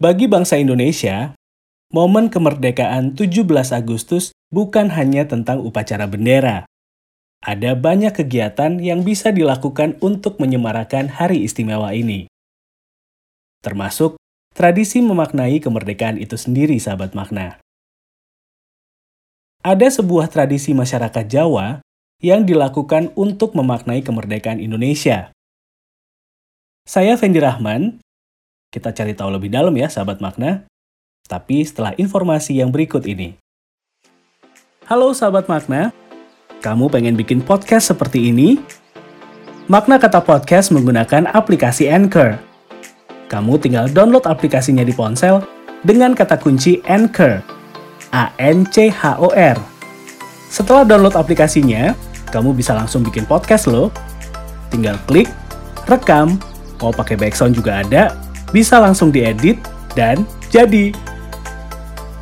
Bagi bangsa Indonesia, momen kemerdekaan 17 Agustus bukan hanya tentang upacara bendera. Ada banyak kegiatan yang bisa dilakukan untuk menyemarakan hari istimewa ini. Termasuk tradisi memaknai kemerdekaan itu sendiri, sahabat makna. Ada sebuah tradisi masyarakat Jawa yang dilakukan untuk memaknai kemerdekaan Indonesia. Saya Fendi Rahman, kita cari tahu lebih dalam ya, sahabat makna. Tapi setelah informasi yang berikut ini. Halo sahabat makna, kamu pengen bikin podcast seperti ini? Makna Kata Podcast menggunakan aplikasi Anchor. Kamu tinggal download aplikasinya di ponsel dengan kata kunci Anchor. A-N-C-H-O-R. Setelah download aplikasinya, kamu bisa langsung bikin podcast loh. Tinggal klik, rekam, mau pakai background juga ada, bisa langsung diedit, dan jadi.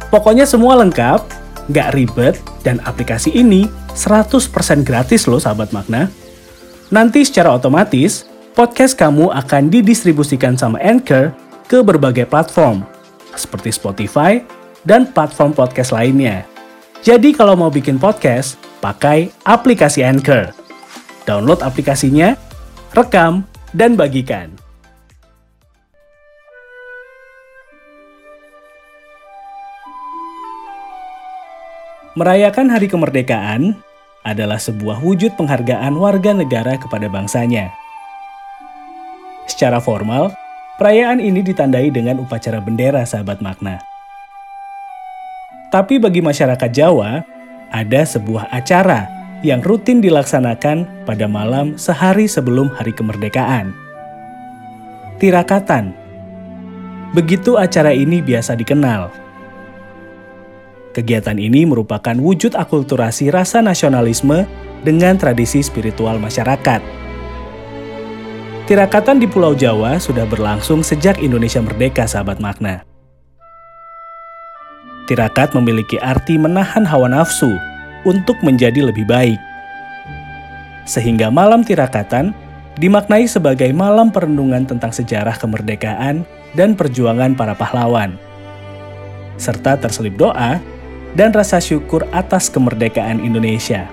Pokoknya semua lengkap, nggak ribet, dan aplikasi ini 100% gratis loh sahabat makna. Nanti secara otomatis, podcast kamu akan didistribusikan sama Anchor ke berbagai platform, seperti Spotify dan platform podcast lainnya. Jadi kalau mau bikin podcast, pakai aplikasi Anchor. Download aplikasinya, rekam, dan bagikan. Merayakan Hari Kemerdekaan adalah sebuah wujud penghargaan warga negara kepada bangsanya. Secara formal, perayaan ini ditandai dengan upacara bendera sahabat makna. Tapi bagi masyarakat Jawa, ada sebuah acara yang rutin dilaksanakan pada malam sehari sebelum hari kemerdekaan. Tirakatan. Begitu acara ini biasa dikenal Kegiatan ini merupakan wujud akulturasi rasa nasionalisme dengan tradisi spiritual masyarakat. Tirakatan di Pulau Jawa sudah berlangsung sejak Indonesia merdeka, sahabat makna. Tirakat memiliki arti menahan hawa nafsu untuk menjadi lebih baik. Sehingga malam tirakatan dimaknai sebagai malam perenungan tentang sejarah kemerdekaan dan perjuangan para pahlawan. Serta terselip doa dan rasa syukur atas kemerdekaan Indonesia.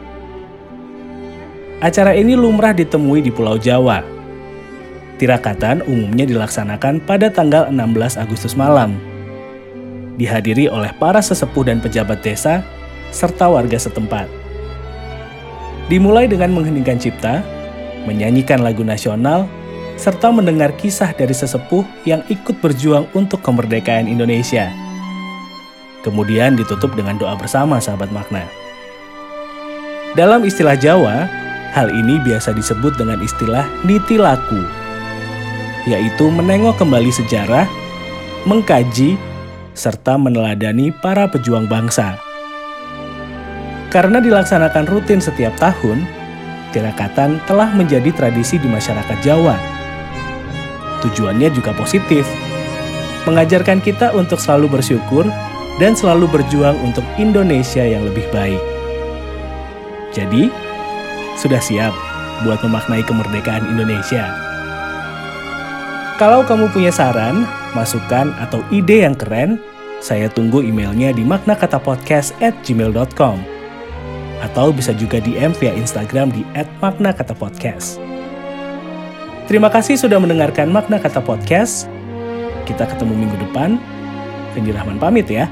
Acara ini lumrah ditemui di Pulau Jawa. Tirakatan umumnya dilaksanakan pada tanggal 16 Agustus malam. Dihadiri oleh para sesepuh dan pejabat desa, serta warga setempat. Dimulai dengan mengheningkan cipta, menyanyikan lagu nasional, serta mendengar kisah dari sesepuh yang ikut berjuang untuk kemerdekaan Indonesia – Kemudian ditutup dengan doa bersama sahabat makna. Dalam istilah Jawa, hal ini biasa disebut dengan istilah niti laku, yaitu menengok kembali sejarah, mengkaji, serta meneladani para pejuang bangsa. Karena dilaksanakan rutin setiap tahun, tirakatan telah menjadi tradisi di masyarakat Jawa. Tujuannya juga positif, mengajarkan kita untuk selalu bersyukur dan selalu berjuang untuk Indonesia yang lebih baik. Jadi, sudah siap buat memaknai kemerdekaan Indonesia? Kalau kamu punya saran, masukan, atau ide yang keren, saya tunggu emailnya di maknakatapodcast@gmail.com atau bisa juga DM via Instagram di @maknakatapodcast. Terima kasih sudah mendengarkan Makna Kata Podcast. Kita ketemu minggu depan. Fendi Rahman pamit ya.